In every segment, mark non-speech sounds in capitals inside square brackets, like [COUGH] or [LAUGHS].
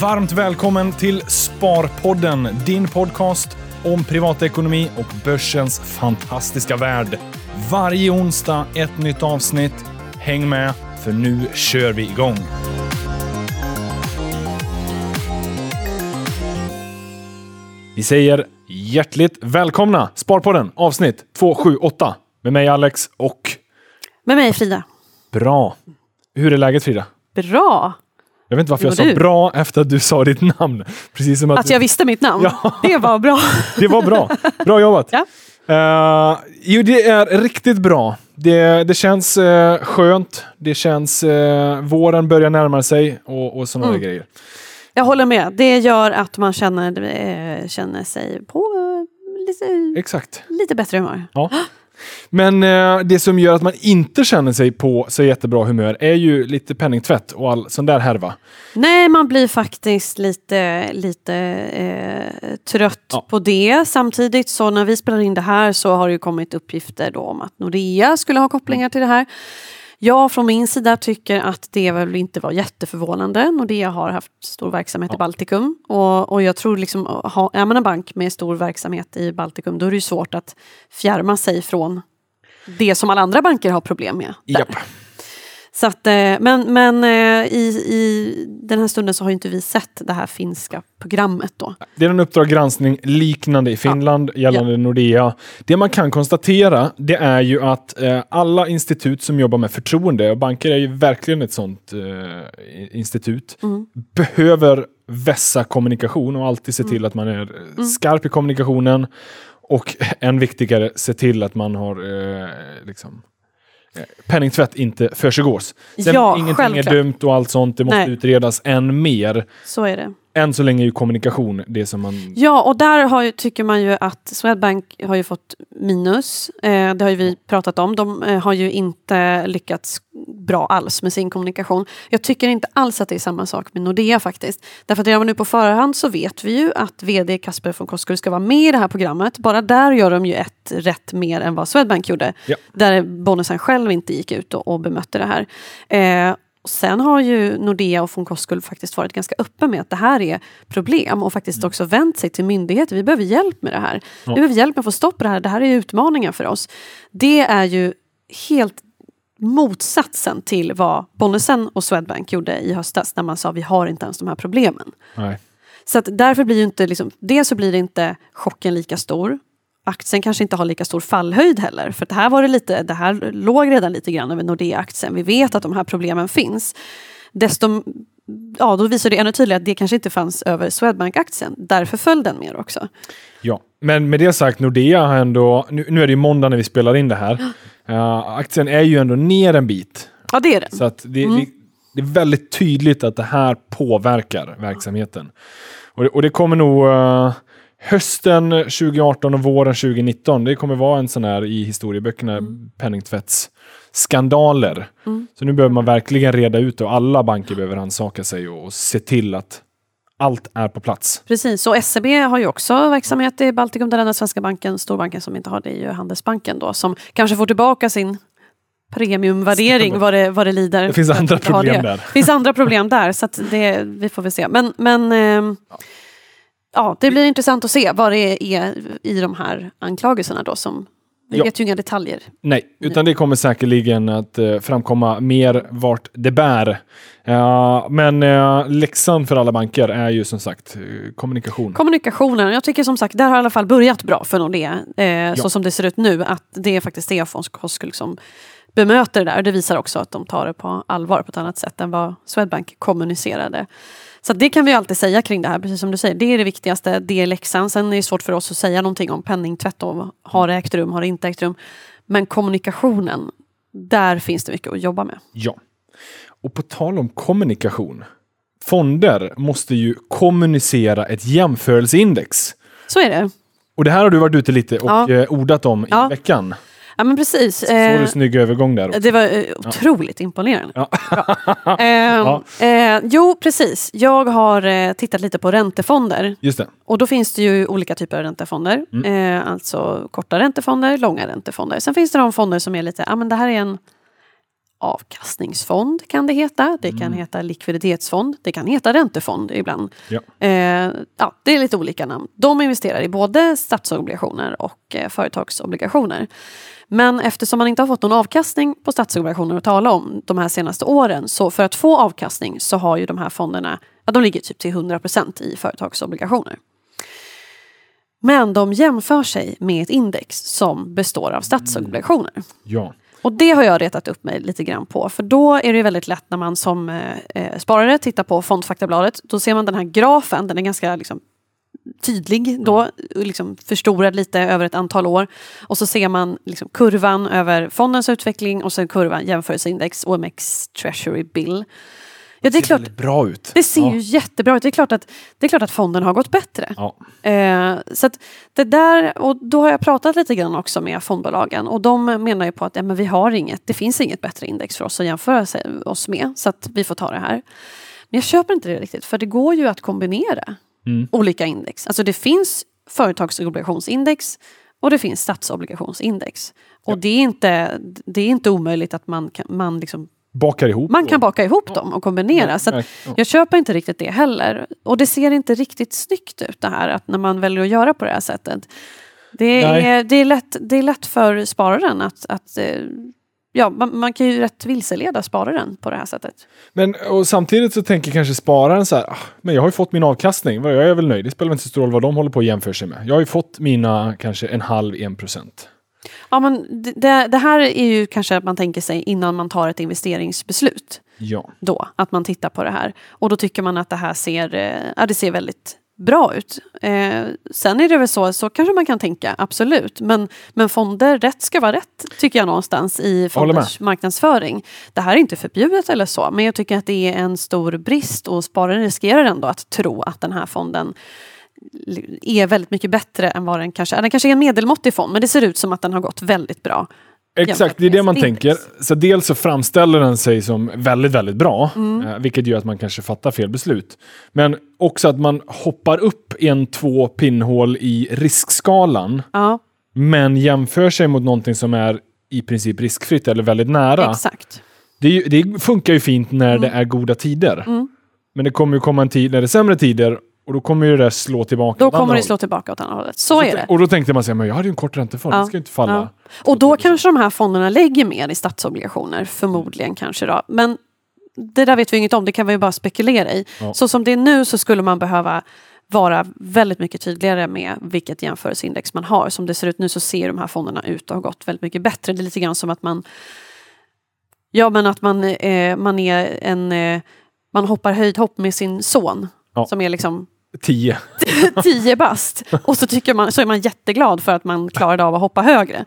Varmt välkommen till Sparpodden, din podcast om privatekonomi och börsens fantastiska värld. Varje onsdag ett nytt avsnitt. Häng med, för nu kör vi igång. Vi säger hjärtligt välkomna! Sparpodden avsnitt 278 med mig Alex och Med mig Frida. bra. Hur är läget Frida? Bra! Jag vet inte varför Jo, jag sa du. bra efter att du sa ditt namn. [LAUGHS] Precis som att Att jag visste mitt namn. Ja. [LAUGHS] Det var bra. [LAUGHS] Det var bra. Bra jobbat. Ja. Eh, jo, det är riktigt bra. Det, det känns eh, skönt. Det känns... Uh, våren börjar närma sig och, och sådana Mm. grejer. Jag håller med. Det gör att man känner, känner sig på lite, Exakt. lite bättre humör. Ja. [GASPS] Men eh, det som gör att man inte känner sig på så jättebra humör är ju lite penningtvätt och all sån där härva. Nej, man blir faktiskt lite, lite eh, trött Ja. på det. Samtidigt så när vi spelar in det här så har det ju kommit uppgifter då om att Nordea skulle ha kopplingar till det här. Jag från min sida tycker att det väl inte var jätteförvånande. Nordea har haft stor verksamhet i Baltikum och, och jag tror liksom, ha, är man en bank med stor verksamhet i Baltikum då är det ju svårt att fjärma sig från det som alla andra banker har problem med. där. Japp. Så att, eh, men men eh, i, i den här stunden så har ju inte vi sett det här finska programmet då. Det är en Uppdrag granskning liknande i Finland gällande Nordea. Det man kan konstatera det är ju att eh, alla institut som jobbar med förtroende, och banker är ju verkligen ett sånt eh, institut, behöver vässa kommunikation och alltid se till att man är eh, skarp i kommunikationen. Och [LAUGHS] än viktigare, se till att man har eh, liksom, penningtvätt inte försiggås. Sen Ja, ingenting självklart. är dumt och allt sånt, det måste Nej. utredas än mer. Så är det. Än så länge är ju kommunikation det som man... Ja, och där har ju, tycker man ju att Swedbank har ju fått minus. Eh, det har ju vi pratat om. De eh, har ju inte lyckats bra alls med sin kommunikation. Jag tycker inte alls att det är samma sak med Nordea faktiskt. Därför att redan nu på förhand så vet vi ju att vd Kasper von Koskull ska vara med i det här programmet. Bara där gör de ju ett rätt mer än vad Swedbank gjorde. Ja. Där bonusen själv inte gick ut och, och bemötte det här. Eh, och sen har ju Nordea och von Koskull faktiskt varit ganska öppen med att det här är problem och faktiskt också vänt sig till myndigheter. Vi behöver hjälp med det här. Vi behöver hjälp med att få stopp på det här. Det här är utmaningar för oss. Det är ju helt motsatsen till vad Bonnesen och Swedbank gjorde i höstas när man sa vi har inte ens de här problemen. Nej. Så att därför blir ju inte, liksom, dels så blir inte chocken lika stor. Aktien kanske inte har lika stor fallhöjd heller. För det här, var det, lite, det här låg redan lite grann över Nordea-aktien. Vi vet att de här problemen finns. Desto, ja, då visar det ännu tydligare att det kanske inte fanns över Swedbank-aktien. Därför föll den mer också. Ja, men med det sagt, Nordea har ändå, nu, nu är det ju måndag när vi spelar in det här. Uh, aktien är ju ändå ner en bit. Ja, det är den. Så det, det, det är väldigt tydligt att det här påverkar verksamheten. Och det, och det kommer nog eh, hösten 2018 och våren 2019. Det kommer vara en sån här i historieböckerna penningtvättsskandaler. Så nu behöver man verkligen reda ut det och alla banker behöver ansaka sig och, och se till att allt är på plats. Precis, och SEB har ju också verksamhet i Baltikum. Den enda svenska banken, storbanken som inte har det, är ju Handelsbanken då. Som kanske får tillbaka sin premiumvärdering vad det, vad det lider. Det finns andra problem det. där. Det finns andra problem där, så det, vi får väl se. Men, men ehm, ja, det blir intressant att se vad det är i de här anklagelserna då som vi Ja. vet ju inga detaljer. Nej, utan det kommer säkerligen att eh, framkomma mer vart det bär. Ja, men uh, läxan för alla banker är ju som sagt eh, kommunikation. Kommunikationen, jag tycker som sagt, där har i alla fall börjat bra för Nordea. Eh, Så som det ser ut nu, att det är faktiskt det Fons Koskull som bemöter det där. Det visar också att de tar det på allvar på ett annat sätt än vad Swedbank kommunicerade. Så det kan vi alltid säga kring det här, precis som du säger. Det är det viktigaste, det är läxan. Sen är det svårt för oss att säga någonting om penningtvätt. Och har det ägt rum, har det inte ägt rum? Men kommunikationen, där finns det mycket att jobba med. Ja. Och på tal om kommunikation. Fonder måste ju kommunicera ett jämförelseindex. Så är det. Och det här har du varit ute lite och Ja. eh, ordat om Ja. i veckan. Ja men precis. Så får Eh, du snygg övergång där också. Det var eh, otroligt imponerande. Ja. [LAUGHS] Eh, eh, jo, precis. Jag har eh, tittat lite på räntefonder. Just det. Och då finns det ju olika typer av räntefonder. Eh, alltså korta räntefonder, långa räntefonder. Sen finns det de fonder som är lite, ja men det här är en avkastningsfond kan det heta. Det kan heta likviditetsfond. Det kan heta räntefond ibland. Ja. Eh, ja, det är lite olika namn. De investerar i både statsobligationer och eh, företagsobligationer. Men eftersom man inte har fått någon avkastning på statsobligationer att tala om de här senaste åren så för att få avkastning så har ju de här fonderna, ja, de ligger typ till 100% i företagsobligationer. Men de jämför sig med ett index som består av statsobligationer. Ja. Och det har jag retat upp mig lite grann på. För då är det väldigt lätt när man som eh, eh sparare tittar på fondfaktabladet. Då ser man den här grafen, den är ganska liksom, tydlig då, liksom förstorad lite över ett antal år. Och så ser man liksom kurvan över fondens utveckling och sen kurvan jämförelseindex OMX Treasury Bill. Ja, det är ser klart, bra ut. det ser ja. ju jättebra ut. Det är klart att, det är klart att fonden har gått bättre. Ja. Eh, så att det där, och då har jag pratat lite grann också med fondbolagen och de menar ju på att ja, men vi har inget, det finns inget bättre index för oss att jämföra sig, oss med så att vi får ta det här. Men jag köper inte det riktigt för det går ju att kombinera Mm. olika index. Alltså det finns företagsobligationsindex och det finns statsobligationsindex. Och det, är inte, det är inte omöjligt att man kan, man liksom, Bakar ihop. man kan baka ihop dem och kombinera. Så Ja, ja. jag köper inte riktigt det heller. Och det ser inte riktigt snyggt ut det här att när man väljer att göra på det här sättet. Det Nej. är, det är, lätt, det är lätt för spararen att, att eh, ja, man, man kan ju rätt vilseleda spararen på det här sättet. Men och samtidigt så tänker kanske spararen så här, ah, men jag har ju fått min avkastning, jag är väl nöjd, det spelar inte så stor roll vad de håller på att jämföra sig med. Jag har ju fått mina kanske en halv, en procent. Ja, men det- det, här är ju kanske att man tänker sig innan man tar ett investeringsbeslut. Ja. Då, att man tittar på det här. Och då tycker man att det här ser, eh, ja, det ser väldigt bra ut. Eh, sen är det väl så, så kanske man kan tänka, absolut. Men, men fonder, rätt ska vara rätt, tycker jag någonstans i fonders marknadsföring. Det här är inte förbjudet eller så, men jag tycker att det är en stor brist och spararen riskerar ändå att tro att den här fonden är väldigt mycket bättre än vad den kanske är. Den kanske är en medelmåttig fond, men det ser ut som att den har gått väldigt bra. Exakt, det är det man tänker. Så dels så framställer den sig som väldigt, väldigt bra, Mm. eh, vilket gör att man kanske fattar fel beslut. Men också att man hoppar upp en, två pinnhål i riskskalan, Ja, men jämför sig mot någonting som är i princip riskfritt eller väldigt nära. exakt. Det, är det funkar ju fint när Mm. det är goda tider. Men det kommer ju komma en tid när det är sämre tider och då kommer ju det slå tillbaka. Då kommer det slå tillbaka åt andra hållet. Så är det. Och då tänkte man sig, men jag hade ju en kort räntefond, Ja, det ska ju inte falla. ja. Och då kanske de här fonderna lägger mer i statsobligationer, förmodligen kanske då. Men det där vet vi inget om, det kan vi ju bara spekulera i. Ja. Så som det är nu så skulle man behöva vara väldigt mycket tydligare med vilket jämförelseindex man har. Som det ser ut nu så ser de här fonderna ut att ha gått väldigt mycket bättre. Det är lite grann som att man Ja men att man, eh, man är en eh, Man hoppar höjdhopp med sin son. Ja. Som är liksom Tio. [LAUGHS] 10 bast. Och så, tycker man, så är man jätteglad för att man klarade av att hoppa högre.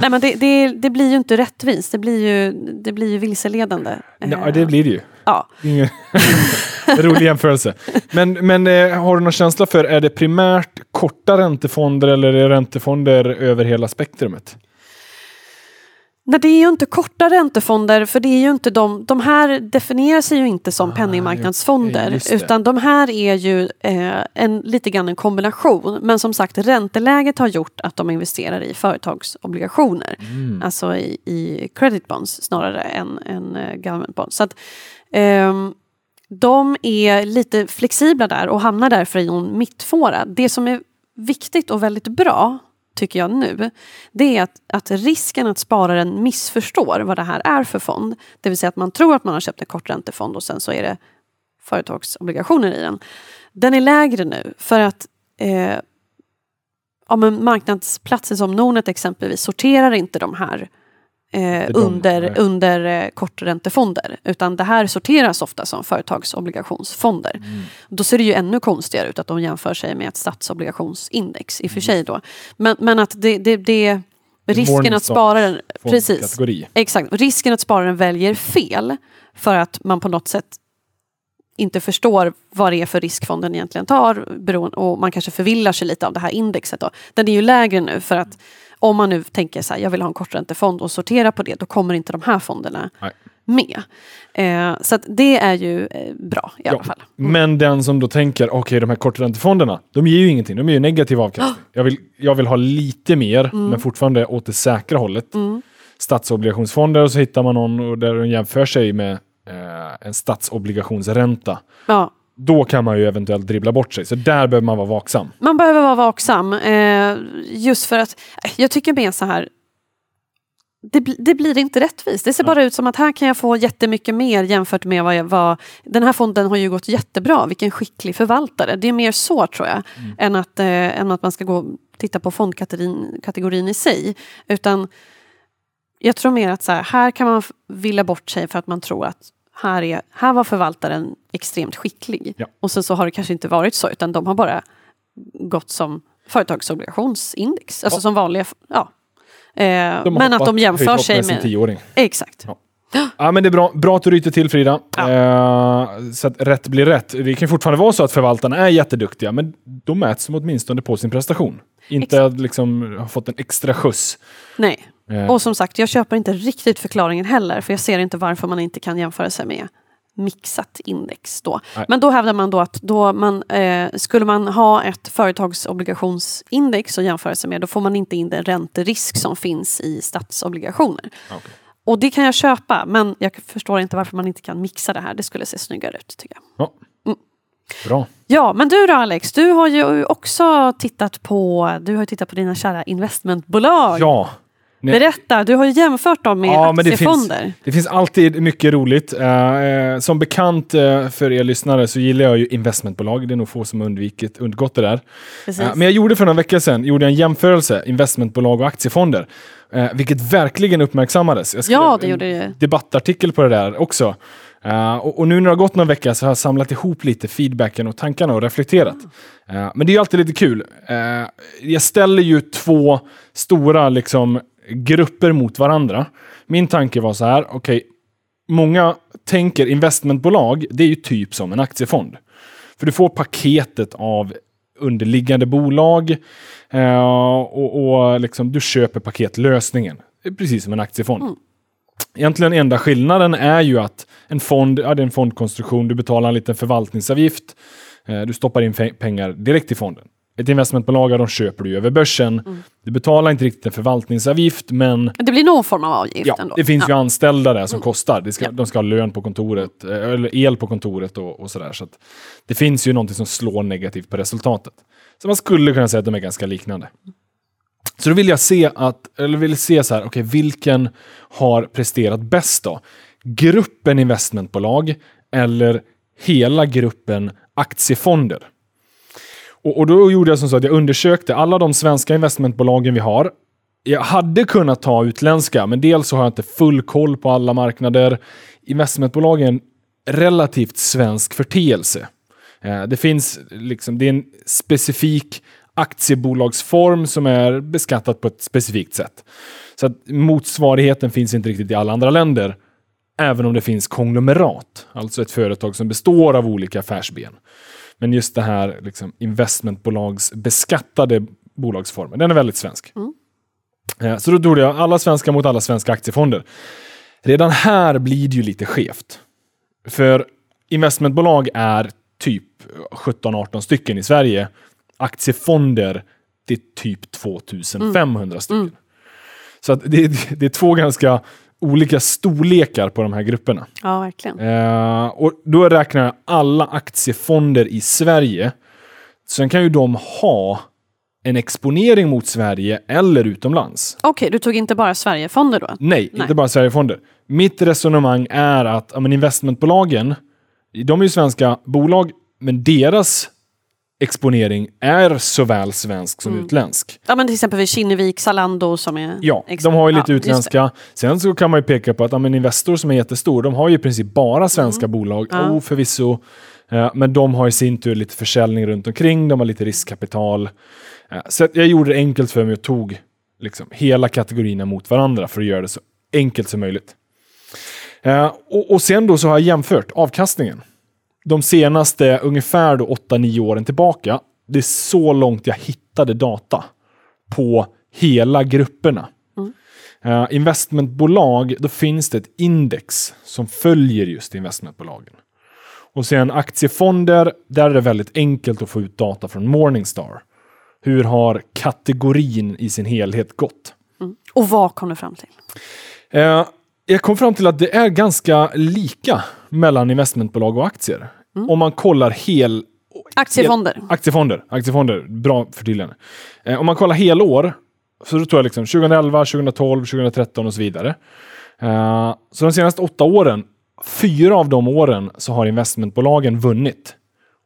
Nej men det, det, det blir ju inte rättvist, det blir ju, det blir ju vilseledande. Ja, det blir det ju. Ja. Ingen [LAUGHS] rolig jämförelse. Men, men eh, har du någon känsla för, är det primärt korta räntefonder eller är det räntefonder över hela spektrumet? Nej, det är ju inte korta räntefonder, för det är ju inte de, de här definierar sig ju inte som Ah, penningmarknadsfonder, utan de här är ju eh, en, lite grann en kombination. Men som sagt, ränteläget har gjort att de investerar i företagsobligationer, Mm. alltså i, i credit bonds snarare än, än eh, government bonds. Så att, ehm, de är lite flexibla där och hamnar därför i någon mittfåra. Det som är viktigt och väldigt bra tycker jag nu, det är att, att risken att spararen missförstår vad det här är för fond, det vill säga att man tror att man har köpt en korträntefond och sen så är det företagsobligationer i den. Den är lägre nu för att eh, ja, marknadsplatser som Nordnet exempelvis sorterar inte de här eh, de, under, under eh, korträntefonder. Utan det här sorteras ofta som företagsobligationsfonder. Mm. Då ser det ju ännu konstigare ut att de jämför sig med ett statsobligationsindex i och för sig då. Men, men att det, det, det risken att spararen... Precis. Exakt. Risken att spararen väljer fel för att man på något sätt inte förstår vad det är för risk fonden egentligen tar beroende, och man kanske förvillar sig lite av det här indexet. Då. Den är ju lägre nu för att om man nu tänker så här, jag vill ha en korträntefond och sortera på det, då kommer inte de här fonderna Nej. med. Eh, så det är ju eh, bra i alla Ja, fall. Men den som då tänker, okej de här korträntefonderna, de ger ju ingenting, de ger ju negativ avkastning. [GASPS] Jag vill, jag vill ha lite mer, Mm. men fortfarande åt det säkra hållet. statsobligationsfonder och så hittar man någon där den jämför sig med eh, en statsobligationsränta. Ja. Då kan man ju eventuellt dribbla bort sig. Så där behöver man vara vaksam. Man behöver vara vaksam. Eh, just för att eh, jag tycker mer så här. Det, det blir inte rättvist. Det ser bara ut som att här kan jag få jättemycket mer jämfört med vad jag var. Den här fonden har ju gått jättebra. Vilken skicklig förvaltare. Det är mer så tror jag. Än, att, eh, än att man ska gå och titta på fondkategorin kategorin i sig. Utan jag tror mer att så här, här kan man vilja bort sig för att man tror att här, är, här var förvaltaren extremt skicklig. Ja. Och sen så har det kanske inte varit så utan de har bara gått som företagsobligationsindex. Alltså Ja. som vanliga, ja. Eh, De men att de jämför sig med... tioåring. Exakt. Ja. Ja, men det är bra, bra att du ryter till Frida. Ja. Eh, så att rätt blir rätt. Det kan fortfarande vara så att förvaltarna är jätteduktiga, men de mäts som åtminstone på sin prestation. Inte liksom har fått en extra skjuts. Nej. Eh, Och som sagt, jag köper inte riktigt förklaringen heller. För jag ser inte varför man inte kan jämföra sig med mixat index då. Nej. Men då hävdar man då att då man, eh, skulle man ha ett företagsobligationsindex att jämföra sig med, då får man inte in den ränterisk som finns i statsobligationer. okej. Och det kan jag köpa, men jag förstår inte varför man inte kan mixa det här. Det skulle se snyggare ut tycker jag. Ja. Bra. Ja, men du då Alex, du har ju också tittat på, du har tittat på dina kära investmentbolag. Ja. Berätta, du har jämfört dem med Ja, men det aktiefonder. Det finns alltid mycket roligt. Eh, som bekant eh, för er lyssnare så gillar jag ju investmentbolag. Det är nog få som har undvikit, undgått det där. Eh, men jag gjorde för några veckor sedan gjorde jag en jämförelse investmentbolag och aktiefonder. Vilket verkligen uppmärksammades. Jag skrev Ja, det en gjorde det. debattartikel på det där också. Eh, och, och nu när det har gått några veckor så har jag samlat ihop lite feedbacken och tankarna och reflekterat. Eh, men det är alltid lite kul. Eh, jag ställer ju två stora liksom, grupper mot varandra. Min tanke var så här, okej, många tänker investmentbolag, det är ju typ som en aktiefond. För du får paketet av underliggande bolag eh, och, och liksom, du köper paketlösningen. Det är precis som en aktiefond. Egentligen enda skillnaden är ju att en fond, ja, det är en fondkonstruktion, du betalar en liten förvaltningsavgift, eh, du stoppar in pengar direkt i fonden. Ett investmentbolag, de köper du ju över börsen. Du betalar inte riktigt en förvaltningsavgift, men Det blir någon form av avgift Ja, ändå. det finns ju ja. anställda där som kostar. Det ska, Ja. De ska ha lön på kontoret, eh, eller el på kontoret och, och sådär. Så att det finns ju någonting som slår negativt på resultatet. Så man skulle kunna säga att de är ganska liknande. Så då vill jag se att, eller vill se så här, okej, vilken har presterat bäst då? Gruppen investmentbolag eller hela gruppen aktiefonder? Och, och då gjorde jag som så att jag undersökte alla de svenska investmentbolagen vi har. Jag hade kunnat ta utländska, men dels så har jag inte full koll på alla marknader. Investmentbolag är en relativt svensk förteelse. Eh, det finns liksom, det är en specifik aktiebolagsform som är beskattat på ett specifikt sätt. Så att motsvarigheten finns inte riktigt i alla andra länder, även om det finns konglomerat, alltså ett företag som består av olika affärsben. Men just det här liksom, investmentbolagsbeskattade bolagsformen, den är väldigt svensk. Eh, Så då tog jag alla svenska mot alla svenska aktiefonder. Redan här blir det ju lite skevt. För investmentbolag är typ 17-18 stycken i Sverige. Aktiefonder, det är typ 2500 stycken. Så att det, är- det är två ganska olika storlekar på de här grupperna. ja, verkligen. Eh, och då räknar jag alla aktiefonder i Sverige. Sen kan ju de ha en exponering mot Sverige eller utomlands. Okej, du tog inte bara Sverigefonder då? Nej, Nej. inte bara Sverigefonder. Mitt resonemang är att ja, men investmentbolagen, de är ju svenska bolag, men deras exponering är såväl svensk Mm. som utländsk. Ja, men till exempel Kinnevik, Zalando som är... Ja, de har ju Ja, lite det. utländska. Sen så kan man ju peka på att ja, men Investor som är jättestor, de har ju i princip bara svenska bolag. Mm. Ja. Oh, förvisso. Eh, men de har i sin tur lite försäljning runt omkring, de har lite riskkapital. Eh, så jag gjorde det enkelt för mig och tog liksom hela kategorierna mot varandra för att göra det så enkelt som möjligt. Eh, och, och sen då så har jag jämfört avkastningen. De senaste ungefär då 8-9 åren tillbaka. Det är så långt jag hittade data på hela grupperna. Eh, investmentbolag, då finns det ett index som följer just investmentbolagen. Och sen aktiefonder, där är det väldigt enkelt att få ut data från Morningstar. Hur har kategorin i sin helhet gått? Mm. Och vad kom du fram till? Eh, jag kom fram till att det är ganska lika mellan investmentbolag och aktier. Mm. Om man kollar hel... Aktiefonder. Hel, aktiefonder. Aktiefonder. Bra förtydligande. Eh, om man kollar helår, så då tror jag liksom 2011, 2012, 2013 och så vidare. Eh, så de senaste åtta åren, fyra av de åren så har investmentbolagen vunnit.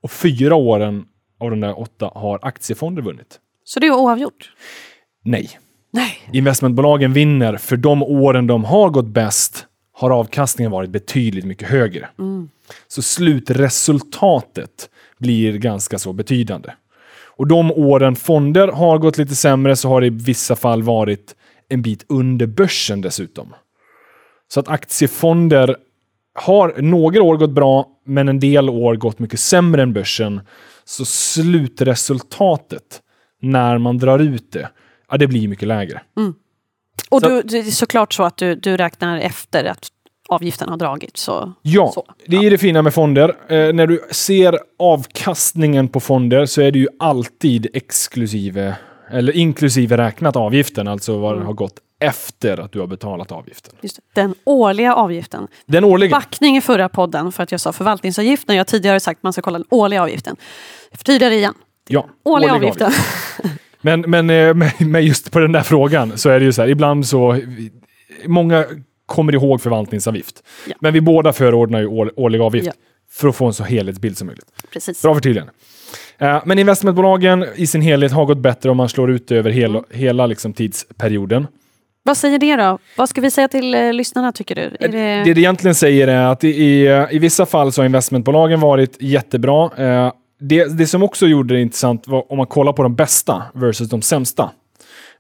Och fyra åren av de där åtta har aktiefonder vunnit. Så det är oavgjort? Nej. Nej. Investmentbolagen vinner för de åren de har gått bäst har avkastningen varit betydligt mycket högre. Mm. Så slutresultatet blir ganska så betydande. Och de åren fonder har gått lite sämre så har det i vissa fall varit en bit under börsen dessutom. Så att aktiefonder har några år gått bra, men en del år gått mycket sämre än börsen. Så slutresultatet, när man drar ut det, ja, det blir mycket lägre. Och Så- du, det är såklart så att du, du räknar efter att avgiften har dragits. Så, Ja, så. det är det fina med fonder. Eh, när du ser avkastningen på fonder så är det ju alltid exklusive, eller inklusive räknat avgiften, alltså vad det har gått efter att du har betalat avgiften. Just. Den årliga avgiften. Den årliga. Backning i förra podden för att jag sa förvaltningsavgift när jag tidigare sagt att man ska kolla den årliga avgiften. Jag förtydligar det igen. Ja, Årliga årlig avgiften. Men, men eh, med, med just på den där frågan så är det ju så här, ibland så, många kommer ihåg förvaltningsavgift. Ja. Men vi båda förordnar ju år, årlig avgift Ja. för att få en så helhetsbild som möjligt. Precis. Bra förtydligande. Eh, Men investmentbolagen i sin helhet har gått bättre om man slår ut det över hela, hela liksom tidsperioden. Vad säger det då? Vad ska vi säga till eh, lyssnarna tycker du? Är det... Det det egentligen säger är att i, i, i vissa fall så har investmentbolagen varit jättebra. Eh, Det, det som också gjorde det intressant var om man kollar på de bästa versus de sämsta.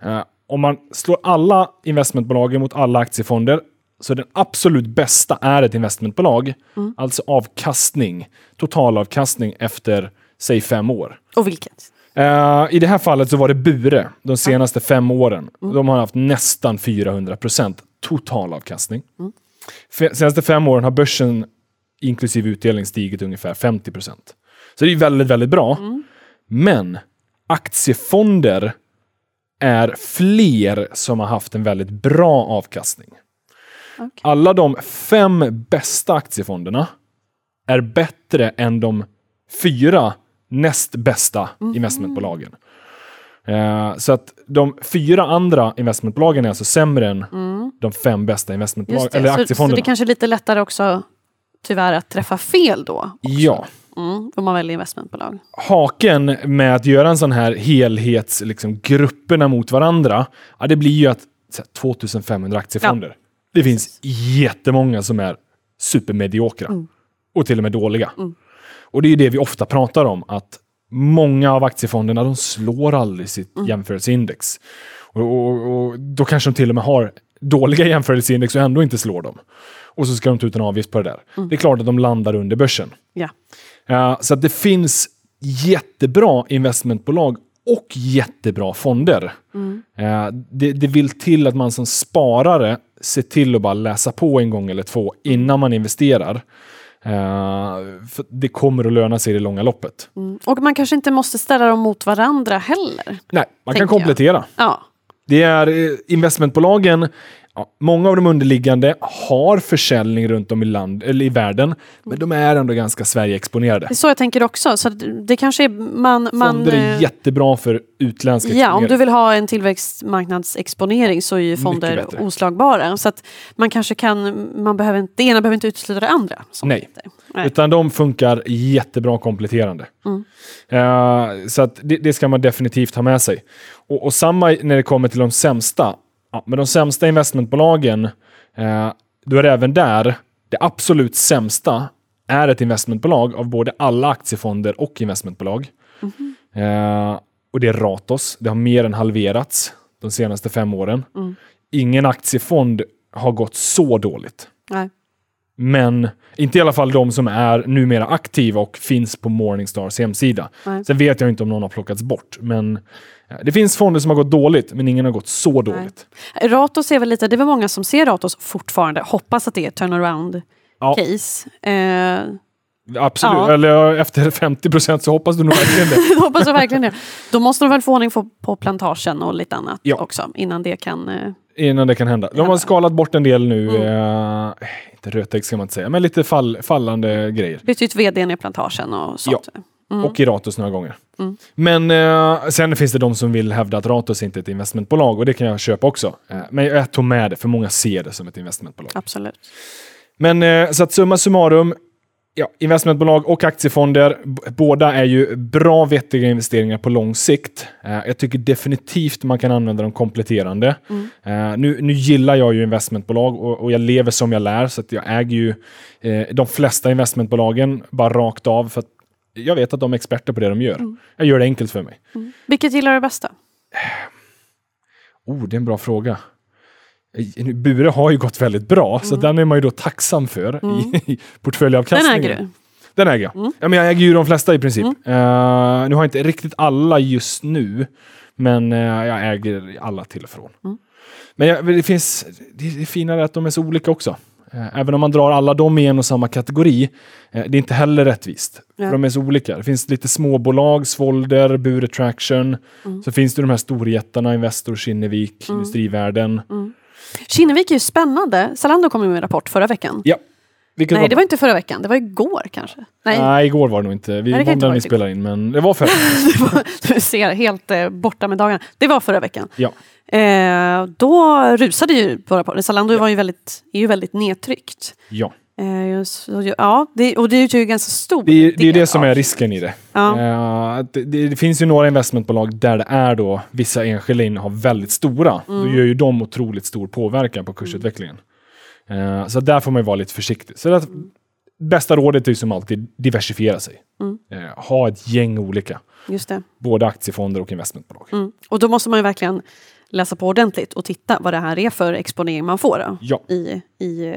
Eh, Om man slår alla investmentbolagen mot alla aktiefonder så den absolut bästa är ett investmentbolag. Alltså avkastning, totalavkastning efter, säg fem år. Och vilket? Eh, I det här fallet så var det Bure de senaste fem åren. De har haft nästan 400 procent totalavkastning. Fe- senaste fem åren har börsen inklusive utdelning stigit ungefär 50 procent. Så det är väldigt, väldigt bra. Men aktiefonder är fler som har haft en väldigt bra avkastning. Okej. Alla de fem bästa aktiefonderna är bättre än de fyra näst bästa investmentbolagen. Eh, så att de fyra andra investmentbolagen är alltså sämre än de fem bästa investmentbolagen, eller Så, så aktiefonderna. det kanske är lite lättare också tyvärr att träffa fel då. Ja. Mm, om man väljer investmentbolag. Haken med att göra en sån här helhets, liksom, grupperna mot varandra, ja, det blir ju att så här, 2500 aktiefonder. Det finns jättemånga som är supermediokra Mm. och till och med dåliga. Och det är det vi ofta pratar om, att många av aktiefonderna de slår aldrig sitt Mm. jämförelseindex. Och, och, och då kanske de till och med har dåliga [LAUGHS] jämförelseindex och ändå inte slår dem. Och så ska de ta ut en avgift på det där. Mm. Det är klart att de landar under börsen. Ja. Ja, så att det finns jättebra investmentbolag och jättebra fonder. Ja, det, det vill till att man som sparare ser till att bara läsa på en gång eller två innan man investerar. För det kommer att löna sig i det långa loppet. Mm. Och man kanske inte måste ställa dem mot varandra heller. Nej, man kan jag. komplettera. Ja, Det är eh, investmentbolagen, ja, många av de underliggande har försäljning runt om i, land, eller i världen, men de är ändå ganska Sverige-exponerade. det är så jag tänker också. Så det, kanske är man... man Fonder är eh, jättebra för utländsk Ja, om du vill ha en tillväxtmarknadsexponering så är ju fonder oslagbara. Så att man kanske kan, man behöver inte, det ena behöver inte utesluta det andra. Nej. heter. Nej. Utan de funkar jättebra kompletterande. Mm. Eh, så att det, det ska man definitivt ha med sig. Och, och samma när det kommer till de sämsta. Ja, men de sämsta investmentbolagen, eh, då är det även där det absolut sämsta är ett investmentbolag av både alla aktiefonder och investmentbolag. Mhm. Eh, och det är Ratos. Det har mer än halverats de senaste fem åren. Ingen aktiefond har gått så dåligt. Nej. Men inte i alla fall de som är numera aktiva och finns på Morningstars hemsida. Nej. Sen vet jag inte om någon har plockats bort. Men eh, det finns fonder som har gått dåligt, men ingen har gått så dåligt. Ratos är väl lite, det är väl många som ser Ratos fortfarande, hoppas att det är ett turnaround Ja. case. Eh, Absolut, Ja. eller [LAUGHS] efter 50 procent så hoppas du nog verkligen det. [LAUGHS] Hoppas jag verkligen det. Då måste de väl få ordning på, plantagen och lite annat Ja. också innan det kan... Eh, Innan det kan hända. De har skalat bort en del nu, Mm. Rötägg ska man inte säga, men lite fall, fallande grejer. bytt ut vdn i plantagen och sånt. Mm. Och i Ratos några gånger. Mm. Men eh, sen finns det de som vill hävda att Ratos inte är ett investmentbolag och det kan jag köpa också. Eh, men jag tog med det, för många ser det som ett investmentbolag. Absolut. Men eh, så att summa summarum, ja, investmentbolag och aktiefonder, båda är ju bra vettiga investeringar på lång sikt. Eh, jag tycker definitivt man kan använda dem kompletterande. Eh, nu, nu gillar jag ju investmentbolag och, och jag lever som jag lär, så att jag äger ju eh, de flesta investmentbolagen bara rakt av för jag vet att de är experter på det de gör. Jag gör det enkelt för mig. Vilket gillar du bäst då? Oh, det är en bra fråga. Bure har ju gått väldigt bra, så den är man ju då tacksam för i, [LAUGHS] i Den portföljavkastningen. äger du. Den äger jag. Ja, men jag äger ju de flesta i princip. Eh, nu har jag inte riktigt alla just nu, men eh, jag äger alla till och från. Men jag, det finns, det är finare att de är så olika också. Eh, även om man drar alla dem i en och samma kategori, det är inte heller rättvist. Ja. För de är så olika. Det finns lite småbolag, Svolder, Bure Traction. Så finns det de här storjättarna, Investor, Kinnevik, Industrivärden. Kinnevik är ju spännande. Zalando kom ju med en rapport förra veckan. Ja. Vilket Nej, det var inte förra veckan. Det var igår kanske. Nej, Nej, igår var det nog inte. Vi Nej, inte vi spelade in, men det var förra. [LAUGHS] var, [LAUGHS] du ser helt eh, borta med dagarna. Det var förra veckan. ja. Eh, då rusade ju på rapporten. Zalando var ju väldigt, är ju väldigt nedtryckt. ja. Eh, ja, det, och det är ju ganska stor Det är, det är det som är risken i det. Ja. Eh, det, det. Det finns ju några investmentbolag där det är då vissa enskilda innehav väldigt stora. Mm. Då gör ju de otroligt stor påverkan på kursutvecklingen. Eh, så där får man ju vara lite försiktig. Så det, bästa rådet är ju som alltid diversifiera sig. Mm. Ha ett gäng olika. Just det. Både aktiefonder och investmentbolag. Mm. Och då måste man ju verkligen läsa på ordentligt och titta vad det här är för exponering man får då, Ja, i, i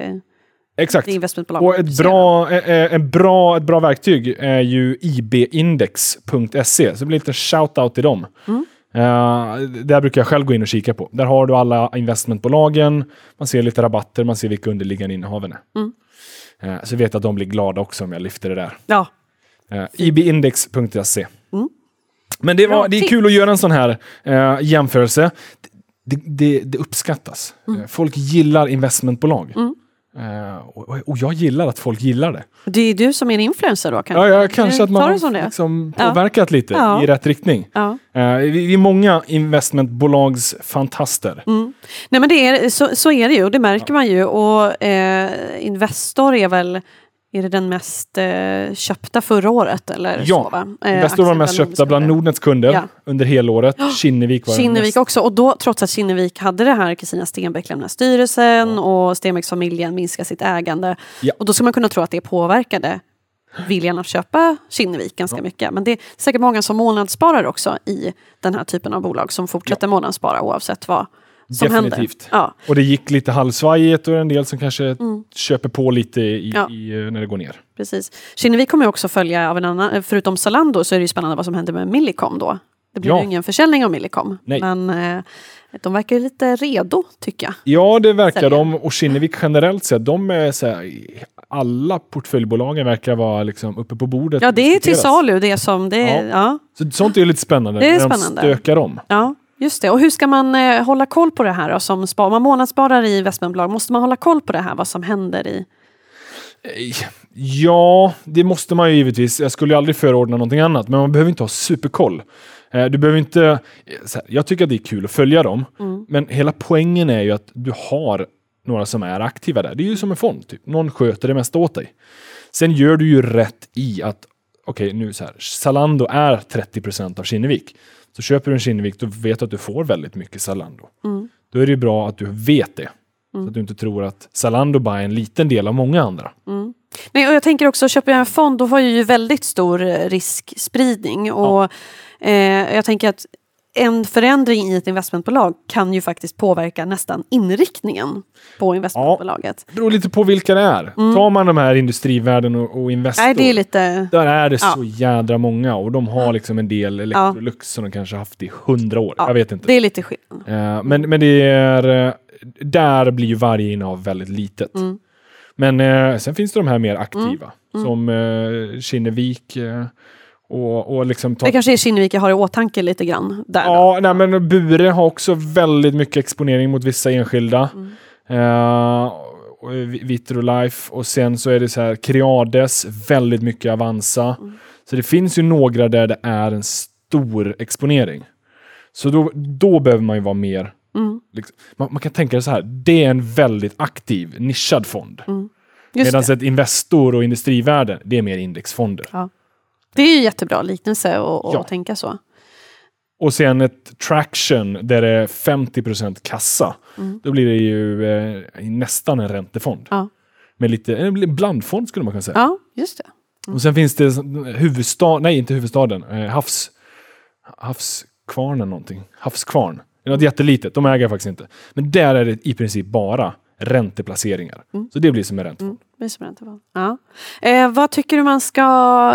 exakt. Och ett bra, eh, eh, en bra, ett bra verktyg är ju ibindex.se. Så det blir lite shout-out till dem. Mm. Eh, där brukar jag själv gå in och kika på. Där har du alla investmentbolagen, man ser lite rabatter, man ser vilka underliggande innehaven är. Mm. Eh, så vet jag att de blir glada också om jag lyfter det där. Ja, Uh, ibindex.se. Mm. Men det, var, det är kul att göra en sån här jämförelse. Det, det, det uppskattas. Mm. Folk gillar investmentbolag. Eh, och, och jag gillar att folk gillar det. det är du som är en influencer då kanske? Ja, ja, kanske att man har liksom Ja. påverkat lite Ja. i rätt riktning. Ja. Eh, vi, är många investmentbolags fantaster. Mm. Nej men det är, så, så är det ju och det märker man ju. Och eh, Investor är väl är det den mest eh, köpta förra året? Eller Ja, så? Eh, Investor var aktien mest köpta bland. Nordnets kunder Ja. under helåret. Kinnevik var den Kinnevik mest. också. Och då, trots att Kinnevik hade det här, Kristina Stenbeck lämnar styrelsen och Stenbecks-familjen minskar sitt ägande. Ja. Och då ska man kunna tro att det påverkade viljan att köpa Kinnevik ganska mycket. Men det är säkert många som månadssparar också i den här typen av bolag som fortsätter månadsspara oavsett vad som Definitivt. Ja. Och det gick lite halvsvajigt och en del som kanske köper på lite i, Mm. Ja. i, eh, när det går ner. Precis. Kinnevik kommer också följa av en annan, förutom Zalando så är det ju spännande vad som händer med Millicom då. Det blir Ja. ju ingen försäljning av Millicom. Nej. Men eh, de verkar ju lite redo tycker jag. Ja, det verkar Sälja. de. Och Kinnevik generellt sett, de är så här, alla portföljbolagen verkar vara liksom uppe på bordet. Ja, det är till salu det som det är. Ja. Så sånt är ju lite spännande. Det är när spännande. de stökar om. Ja, just det. Och hur ska man eh, hålla koll på det här då, som spar? Om man månadssparar i investmentbolag, måste man hålla koll på det här, vad som händer i... Eh, Ja, det måste man ju givetvis. Jag skulle aldrig förordna någonting annat, men man behöver inte ha superkoll. Eh, Du behöver inte... eh, här, Jag tycker att det är kul att följa dem, Mm. men hela poängen är ju att du har några som är aktiva där. Det är ju som en fond, typ. någon sköter det mesta åt dig. Sen gör du ju rätt i att, okej nu så här, Zalando är 30% av Kinnevik. Så köper du en Kinnevik, då vet du att du får väldigt mycket Zalando. Mm. Då är det bra att du vet det. Så att du inte tror att Zalando bara är en liten del av många andra. Nej, och jag tänker också, köper jag en fond, då har jag ju väldigt stor eh, riskspridning. Och eh, jag tänker att en förändring i ett investmentbolag kan ju faktiskt påverka nästan inriktningen på investmentbolaget. Det beror lite på vilka det är. Tar man de här industrivärden och, och Investor, Mm. Nej, det är lite... där är det Ja. så jädra många och de har liksom en del Electrolux som de kanske haft i hundra år. Ja, Jag vet inte. Det är lite skillnad. Eh, men, men det är... eh, Där blir ju varje innehav väldigt litet. Mm. Men eh, sen finns det de här mer aktiva, som eh, Kinnevik och, och liksom... Ta, Det kanske är Kinnevik jag har i åtanke lite grann. Där då. ja, nej, men Bure har också väldigt mycket exponering mot vissa enskilda. Och Vi- Vitrolife och sen så är det så här Creades, väldigt mycket Avanza. Så det finns ju några där det är en stor exponering. Så då, då behöver man ju vara mer... Mm. Liksom, man, man kan tänka det så här, det är en väldigt aktiv, nischad fond. Just Medan ett Investor och Industrivärden, det är mer indexfonder. Ja. Det är ju jättebra liknelse att Ja. tänka så. Och sen ett traction där det är 50% kassa. Då blir det ju eh, nästan en räntefond. Ja. Med lite, en blandfond skulle man kunna säga. Ja, just det. Och sen finns det huvudstad, nej inte huvudstaden, eh, havs, havskvarnen någonting. Havskvarn. Det är något jättelitet, de äger jag faktiskt inte. Men där är det i princip bara ränteplaceringar. Så det blir som en räntefond. Det är som räntefond. Ja. Eh, vad tycker du man ska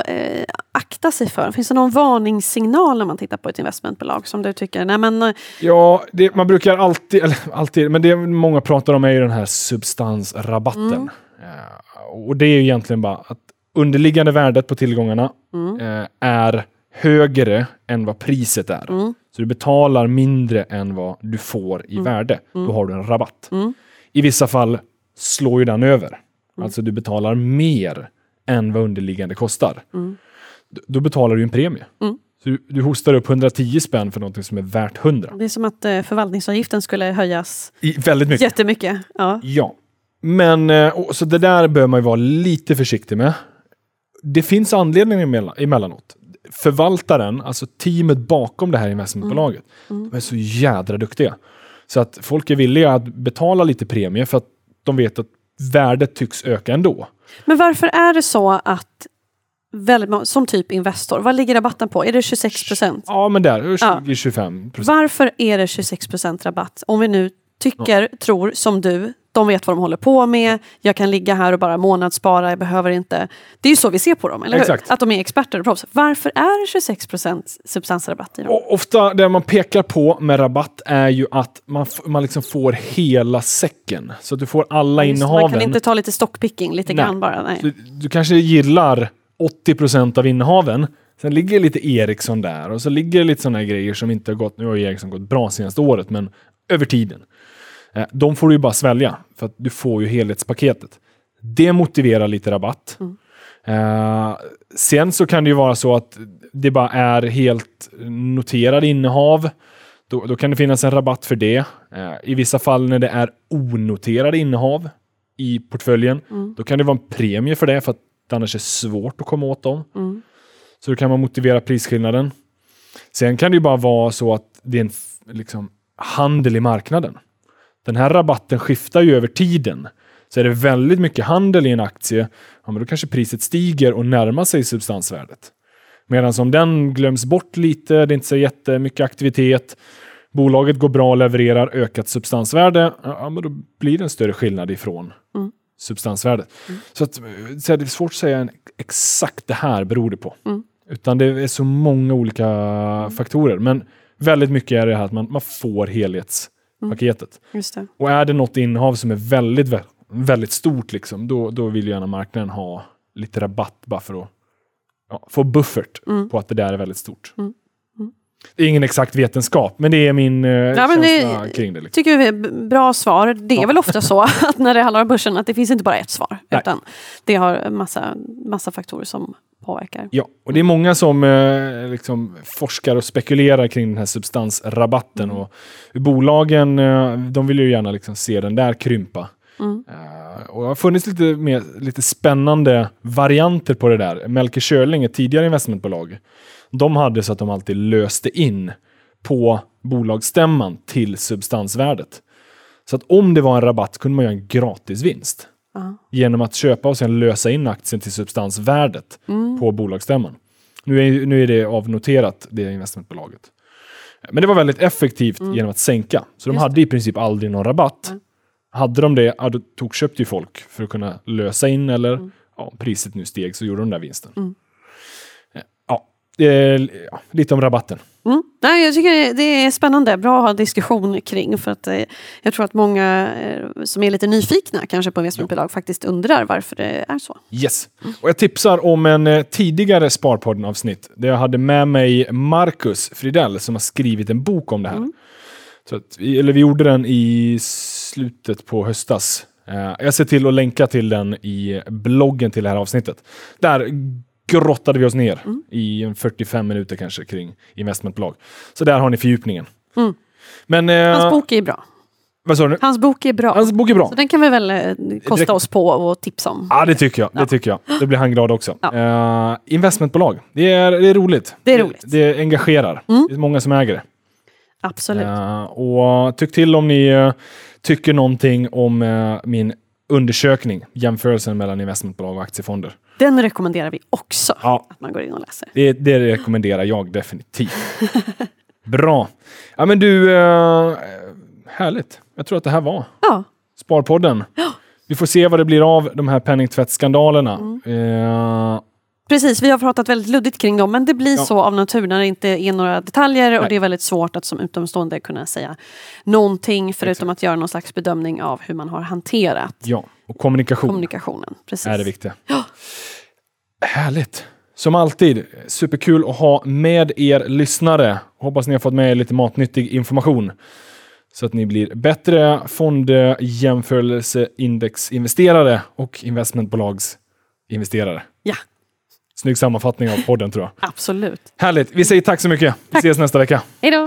eh, akta sig för? Finns det någon varningssignal när man tittar på ett investmentbolag som du tycker, nej men eh, Ja, det, man brukar alltid, eller [LAUGHS] alltid, men det många pratar om är ju den här substansrabatten. Eh, och det är ju egentligen bara att underliggande värdet på tillgångarna eh, är högre än vad priset är. Så du betalar mindre än vad du får i värde. Då har du en rabatt. I vissa fall slår ju den över. Alltså du betalar mer än vad underliggande kostar. Då betalar du en premie. Så du, du hostar upp 110 spänn för något som är värt 100. det är som att eh, förvaltningsavgiften skulle höjas I, väldigt mycket. jättemycket. Ja. Ja. Men, eh, så det där bör man ju vara lite försiktig med. Det finns anledningar emellan, emellanåt. Förvaltaren, alltså teamet bakom det här investmentbolaget, de är så jädra duktiga. Så att folk är villiga att betala lite premie för att de vet att värdet tycks öka ändå. Men varför är det så att väldigt många, som typ Investor, vad ligger rabatten på? Är det 26 procent? Ja, men där, Ja. 20-25 procent. Varför är det 26 procent rabatt? Om vi nu tycker, tror som du, de vet vad de håller på med, jag kan ligga här och bara månadsspara, jag behöver inte. Det är ju så vi ser på dem, eller hur? Exakt. Att de är experter och proffs. Varför är det 26 procent substansrabatt i dem? Och ofta det man pekar på med rabatt är ju att man, man liksom får hela säcken. Så att du får alla Just innehaven. Man kan inte ta lite stockpicking lite Nej. grann bara. Nej. Du, du kanske gillar 80% av innehaven. Sen ligger lite Ericsson där och så ligger det lite sådana grejer som inte har gått, nu har ju Ericsson gått bra senaste året, men över tiden. Eh, de får du ju bara svälja för att du får ju helhetspaketet. Det motiverar lite rabatt. Eh, sen så kan det ju vara så att det bara är helt noterade innehav. Då, då kan det finnas en rabatt för det. Eh, I vissa fall när det är onoterade innehav i portföljen, då kan det vara en premie för det för att det annars är svårt att komma åt dem. Så då kan man motivera prisskillnaden. Sen kan det ju bara vara så att det är en liksom, handel i marknaden. Den här rabatten skiftar ju över tiden. Så är det väldigt mycket handel i en aktie, ja, men då kanske priset stiger och närmar sig substansvärdet. Medan om den glöms bort lite, det är inte så jättemycket aktivitet, bolaget går bra och levererar ökat substansvärde, ja, men då blir det en större skillnad ifrån substansvärdet. Så, att, så det är svårt att säga en, exakt det här beror det på. Utan det är så många olika faktorer. Men väldigt mycket är det här att man, man får helhetspaketet. Just det. Och är det något innehav som är väldigt, vä- väldigt stort, liksom, då, då vill gärna marknaden ha lite rabatt bara för att ja, få buffert på att det där är väldigt stort. Det är ingen exakt vetenskap, men det är min eh, Ja, känsla det- kring det. Liksom. tycker vi är bra svar. Det är väl ofta så [LAUGHS] att när det handlar om börsen att det finns inte bara ett svar. Nej. Utan det har massa, massa faktorer som påverkar. Ja, och det är många som eh, liksom forskar och spekulerar kring den här substansrabatten. Och bolagen eh, de vill ju gärna liksom se den där krympa. Eh, och det har funnits lite, mer, lite spännande varianter på det där. Melker Schörling, ett tidigare investmentbolag, de hade så att de alltid löste in på bolagsstämman till substansvärdet. Så att om det var en rabatt kunde man göra en gratisvinst Ja. genom att köpa och sen lösa in aktien till substansvärdet på bolagsstämman. Nu är, nu är det avnoterat, det investmentbolaget. Men det var väldigt effektivt genom att sänka. Så de Just hade i princip aldrig någon rabatt. Hade de det, ja, då tog, köpte ju folk för att kunna lösa in eller ja, om priset nu steg så gjorde de den där vinsten. Eh, Ja, ja, lite om rabatten. Mm. Nej, jag tycker det är spännande, bra att ha diskussion kring. För att, eh, jag tror att många eh, som är lite nyfikna kanske på investmentbolag faktiskt undrar varför det är så. Yes. Och jag tipsar om en eh, tidigare Sparpodden-avsnitt där jag hade med mig Marcus Fridell som har skrivit en bok om det här. Mm. Så att vi, eller vi gjorde den i slutet på höstas. Eh, jag ser till att länka till den i bloggen till det här avsnittet. Där grottade vi oss ner Mm. i en 45 minuter kanske kring investmentbolag. Så där har ni fördjupningen. Mm. Men... eh, Hans bok är bra. Vad sa du? Hans bok är bra. Hans bok är bra. Så den kan vi väl eh, kosta Direkt- oss på och tipsa om. Ja, det tycker jag. Ja. Det tycker jag. Då blir han glad också. Ja. Eh, investmentbolag, det är, det är roligt. Det är roligt. Det, det engagerar. Mm. Det är många som äger det. Absolut. Eh, och tyck till om ni eh, tycker någonting om min undersökning, jämförelsen mellan investmentbolag och aktiefonder. Den rekommenderar vi också Ja, att man går in och läser. det, det rekommenderar jag definitivt. [LAUGHS] Bra. Ja, men du, eh, härligt. Jag tror att det här var Ja, Sparpodden. Vi får se vad det blir av de här penningtvättsskandalerna. Mm. Eh, precis. Vi har pratat väldigt luddigt kring dem, men det blir Ja. så av natur när det inte är några detaljer och Nej. det är väldigt svårt att som utomstående kunna säga någonting förutom att göra någon slags bedömning av hur man har hanterat ja, och kommunikation. kommunikationen. Precis. är det viktiga. Ja. Härligt! Som alltid, superkul att ha med er lyssnare. Hoppas ni har fått med er lite matnyttig information. Så att ni blir bättre fondjämförelseindexinvesterare och investmentbolagsinvesterare. Ja, Snygg sammanfattning av podden tror jag. absolut. Härligt! Vi säger tack så mycket. Vi ses nästa vecka. Hej då!